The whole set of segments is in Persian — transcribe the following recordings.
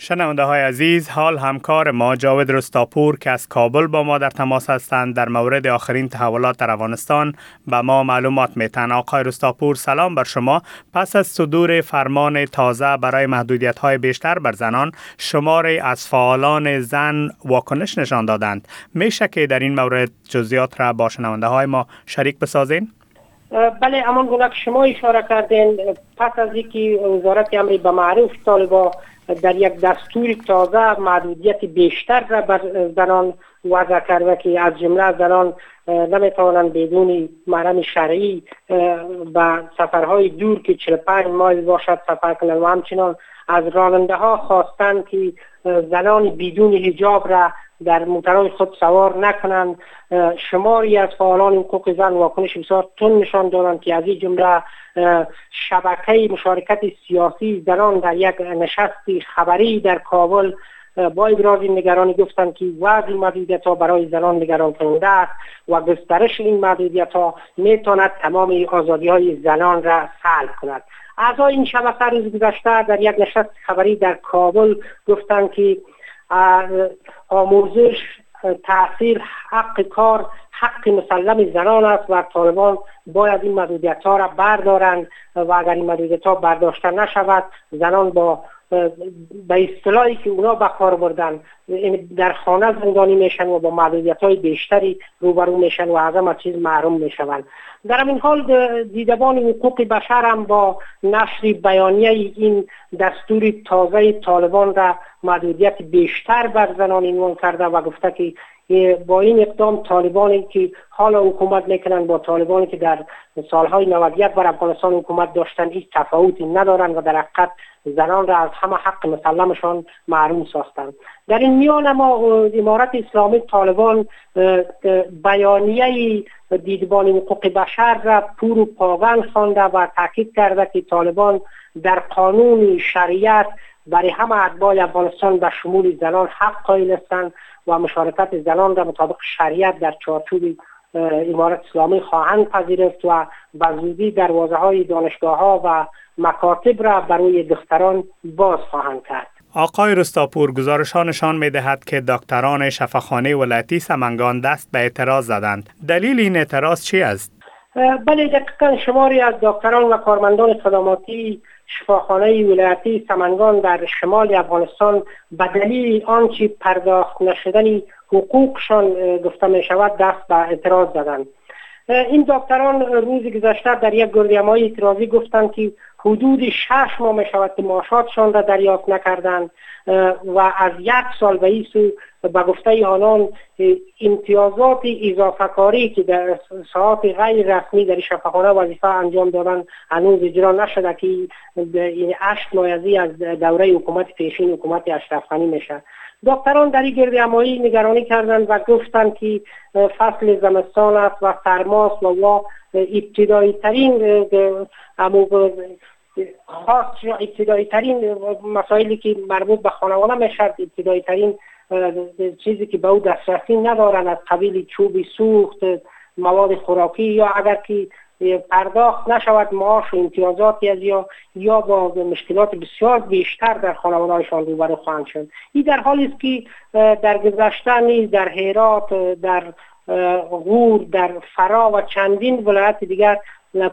شنونده های عزیز حال همکار ما جاود رستاپور که از کابل با ما در تماس هستند در مورد آخرین تحولات در افغانستان به ما معلومات میتن. آقای رستاپور سلام بر شما. پس از صدور فرمان تازه برای محدودیت های بیشتر بر زنان شمار از فعالان زن واکنش نشان دادند. میشه که در این مورد جزئیات را با شنونده های ما شریک بسازین؟ بله امان گونه که شما اشاره کردین پس از اینکه وزارت امری به معروف طالبا در یک دستور تازه محدودیت بیشتر را بر زنان وضع کرده که از جمله زنان نمی‌توانند بدون محرم شرعی و سفرهای دور که 45 مایل باشد سفر کنند و همچنان از راننده ها خواستند که زنان بدون حجاب را در موترهای خود سوار نکنند. شماری از فعالان حقوق زن واکنش بسیار تون نشان دادند که از این جمله شبکه مشارکت سیاسی زنان در یک نشست خبری در کابل با ابراز نگرانی گفتند که وضع محدودیت ها برای زنان نگران کننده است و گسترش این محدودیت ها می‌تواند تمام آزادی های زنان را سلب کند. اعضای این شبکه روز گذشته در یک نشست خبری در کابل گفتند که آموزش تاثیر حق کار حق مسلم زنان است و طالبان باید این محدودیت ها را بردارند و اگر این محدودیت ها برداشته نشود زنان با به اصطلاحی که اونا به کار بردن. در خانه زندانی میشن و با محدودیت های بیشتری روبرو میشن و از همه چیز محروم می‌شوند در این حال دیدبان حقوق بشر هم با نشر بیانیه این دستور تازه طالبان را محدودیت بیشتر بر زنان عنوان کرده و گفته که با این اقدام طالبانی که حالا حکومت می‌کنن با طالبانی که در سالهای 91 بر افغانستان حکومت داشتن هیچ تفاوتی ندارند و در حقیقت زنان را از همه حق مسلمشان معروم ساختند. در این میان ما امارت اسلامی طالبان بیانیه دیدبان حقوق بشر را پور و پاون خوانده و تاکید کرده که طالبان در قانون شریعت برای همه اتباع افغانستان به شمول زنان حق قائل هستند و مشارکت زنان را مطابق شریعت در چارچوب امارت اسلامی خواهند پذیرفت و به زودی دروازه های دانشگاه ها و مکاتب را برای دختران باز خواهند کرد. آقای رستاپور گزارشانشان می دهد که دکتران شفاخانه ولایتی سمنگان دست به اعتراض زدند. دلیل این اعتراض چی است؟ بله دقیقا شماری از دکتران و کارمندان خدماتی شفاخانه ولایتی سمنگان در شمال افغانستان به دلیل آنچه پرداخت نشدن حقوقشان گفته می شود دست به اعتراض زدند این دکتران روز گذشته در یک گردیمای اعتراضی گفتند که حدود شش ماه می شود که معاشاتشان را دریافت نکردند و از یک سال به این سو به گفته آنان امتیازات اضافه کاری که در ساعت غیر رسمی در شفاخانه وظیفه انجام دادن هنوز اجرا نشده که این اشت مایزی از دوره حکومت پیشین حکومت اشرف غنی میشه. دکتران در گرد امایی نگرانی کردند و گفتند که فصل زمستان است و سرماست و ابتدایی ترین خاص ابتدایی ترین مسائلی که مربوط به خانواده می‌شد ابتدایی ترین چیزی که به او دسترسی ندارن از قبیل چوبی سوخت مواد خوراکی یا اگر که پرداخت نشود معاش و امتیازاتی از یا یا با مشکلات بسیار بیشتر در خانوادهایشان روبرو خواهند شد. این در حالی است که در گذشته نیز در هرات در غور در فرا و چندین ولایت دیگر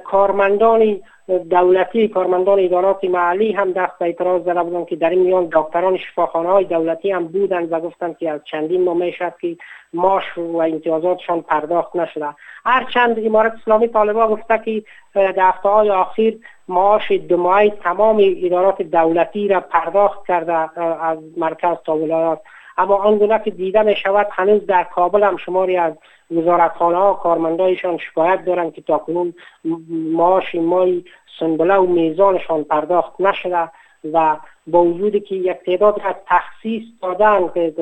کارمندان دولتی کارمندان ادارات محلی هم دست به اعتراض زده بودند که در این میان دکتران شفاخانه های دولتی هم بودند و گفتند که از چندین ماه می‌شد که ماش و امتیازاتشان پرداخت نشده. هرچند امارت اسلامی طالبا گفته که در هفته های آخر معاش دو تمام ادارات دولتی را پرداخت کرده از مرکز تا ولایات. اما آنگونه که دیده می شود هنوز در کابل هم شماری از وزارتخانه ها کارمندایشان شکایت دارند که تاکنون معاش مای سنبله و میزانشان پرداخت نشده و با وجودی که یک تعداد از تخصیص دادن که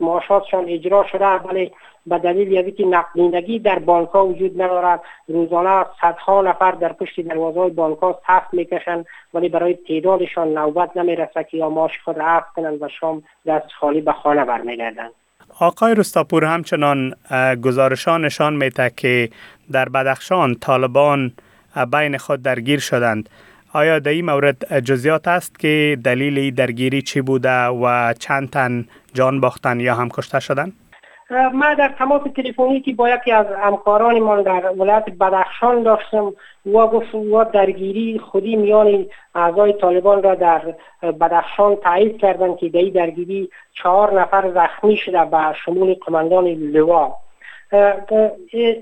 معاشاتشان اجرا شده ولی به دلیل یعنی که نقدینگی در بانک ها وجود ندارد. روزانه صدها نفر در پشت دروازه های بانک ها صف می‌کشند ولی برای تعدادشان نوبت نمی‌رسه که یا معاش خود را کنند و شام دست خالی به خانه برمیگردند. آقای رستاپور همچنان گزارشان نشان میده که در بدخشان طالبان بین خود درگیر شدند. آیا در این مورد جزیات است که دلیل درگیری چی بوده و چند تن جان باختن یا هم کشته شدند؟ ما در تماس تلفنی که با یکی از همکاران ما در ولایت بدخشان داشتم و گفت و درگیری خودی میان اعضای طالبان را در بدخشان تایید کردند که در درگیری چهار نفر زخمی شده به شمول قماندان لوا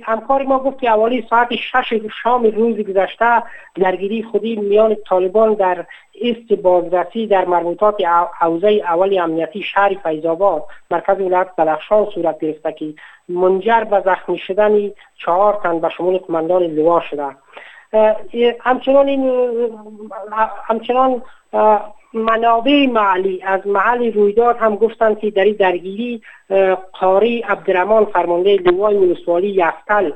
همکار ما گفت که اولی ساعت شش شام روز گذشته درگیری خودی میان طالبان در است بازرسی در مربوطات حوزه اول امنیتی شهر فیضآباد مرکز ولایت بدخشان صورت گرفته که منجر به زخمی شدن چهار تن به شمول قماندان لوا شده. همچنان این همچنان منابع محلی از محل رویداد هم گفتند که در درگیری قاری عبدالرحمن فرمانده لوای ولسوالی یفتل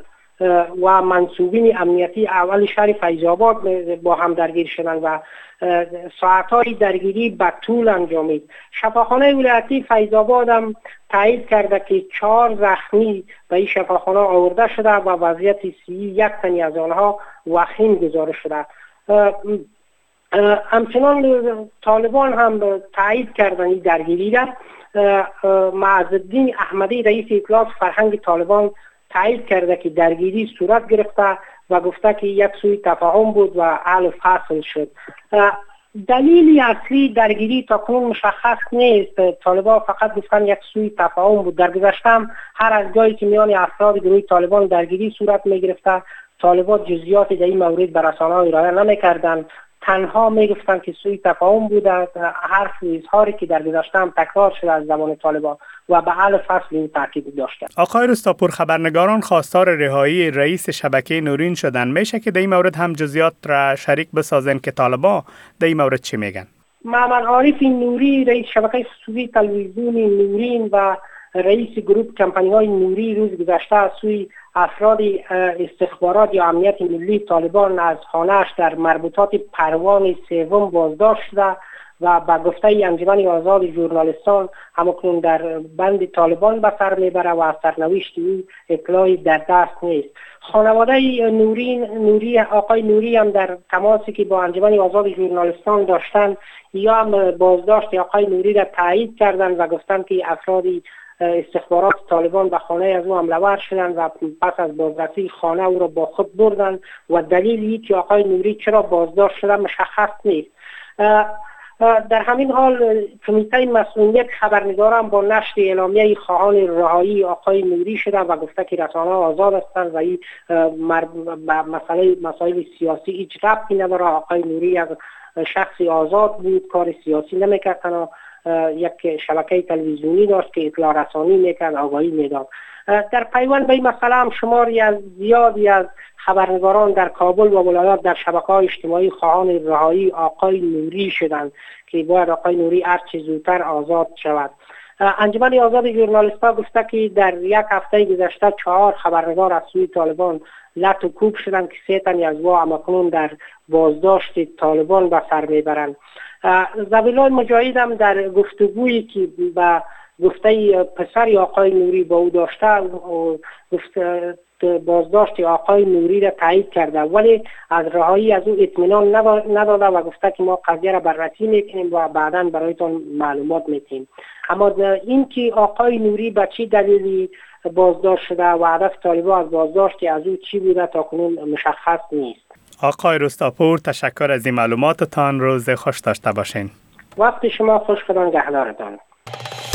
و منصوبین امنیتی اول شهر فیضآباد با هم درگیر شدند و ساعتهای درگیری به طول انجامید. شفاخانه ولایتی فیضآباد هم تایید کرده که چهار زخمی به این شفاخانه آورده شده و وضعیت سی یک تنی از آنها وخیم گزارش شده. همچنان طالبان هم تایید کردن این درگیری را. معزدین احمدی رئیس اطلاعات فرهنگ طالبان تایید کرده که درگیری صورت گرفته و گفته که یک سوی تفاهم بود و حل فصل شد. دلیل اصلی درگیری تا کنون مشخص نیست. طالبان فقط گفتن یک سوی تفاهم بود. در گذشتم هر از جایی که میان افراد گروه طالبان درگیری صورت می گرفته طالبان جزیات در این مورد به رسانه ارائه نمی‌کردند. تنها می‌گفتند که سوی تفاهم بوده حرف و اظهاری که در گذشته تکرار شده از زمان طالبان. و به حل فصل این تاکید داشته آقای رستاپور خبرنگاران خواستار رهایی رئیس شبکه نورین شدن. میشه که در این مورد هم جزیات را شریک بسازن که طالبان در این مورد چی میگن؟ محمد عارف نوری رئیس شبکه خصوصی تلویزیون نورین و رئیس گروه کمپانی های نوری روز گذشته از سوی افراد استخبارات یا امنیت ملی طالبان از خانهاش در مربوطات پروان سوم بازداشت شده. و به گفته انجمن آزاد ژورنالیستان همکنون در بند طالبان به سر می‌بره و از سرنوشت او اطلاعی در دست نیست. خانواده نوری نوری آقای نوری هم در تماسی که با انجمن آزاد ژورنالیستان داشتن یا هم بازداشت آقای نوری را تایید کردن و گفتند که افرادی استخبارات طالبان به خانه از او حمله شدند و پس از بازرسی خانه او را با خود بردند و دلیل که آقای نوری چرا بازداشت شده مشخص نیست. در همین حال کمیته مسئولیت خبرنگاران با نشر اعلامیه خواهان رهایی آقای نوری شده و گفته که رسانه آزاد هستند و این مسئله مسائل سیاسی هیچ ربطی نداره. آقای نوری از شخصی آزاد بود کار سیاسی نمی‌کرد یک شبکه تلویزیونی داشت که اطلاع رسانی می‌کرد آگاهی می‌داد. در پیوند به این مسئله هم شماری از زیادی از خبرنگاران در کابل و ولایات در شبکه های اجتماعی خواهان رهایی آقای نوری شدند که باید آقای نوری هرچه زودتر آزاد شود. انجمن آزاد ژورنالیستها گفته که در یک هفته گذشته چهار خبرنگار از سوی طالبان لط و کوب شدند که سه از وا امکنون در بازداشت طالبان به سر می‌برند. زبیلای مجاهد هم در گفتگویی که به گفته پسر آقای نوری با او داشته بازداشت آقای نوری را تایید کرده. ولی از رهایی از او اطمینان نداده و گفته که ما قضیه را بررسی می‌کنیم و بعدا برایتان معلومات میتیم اما اینکه آقای نوری به چی دلیلی بازداشت شده و هدف طالبان از بازداشت از او چی بوده تا کنون مشخص نیست. آقای رستاپور تشکر از این معلوماتتان. روز خوش داشته باشین. وقت شما خوش خدا نگهدارتان.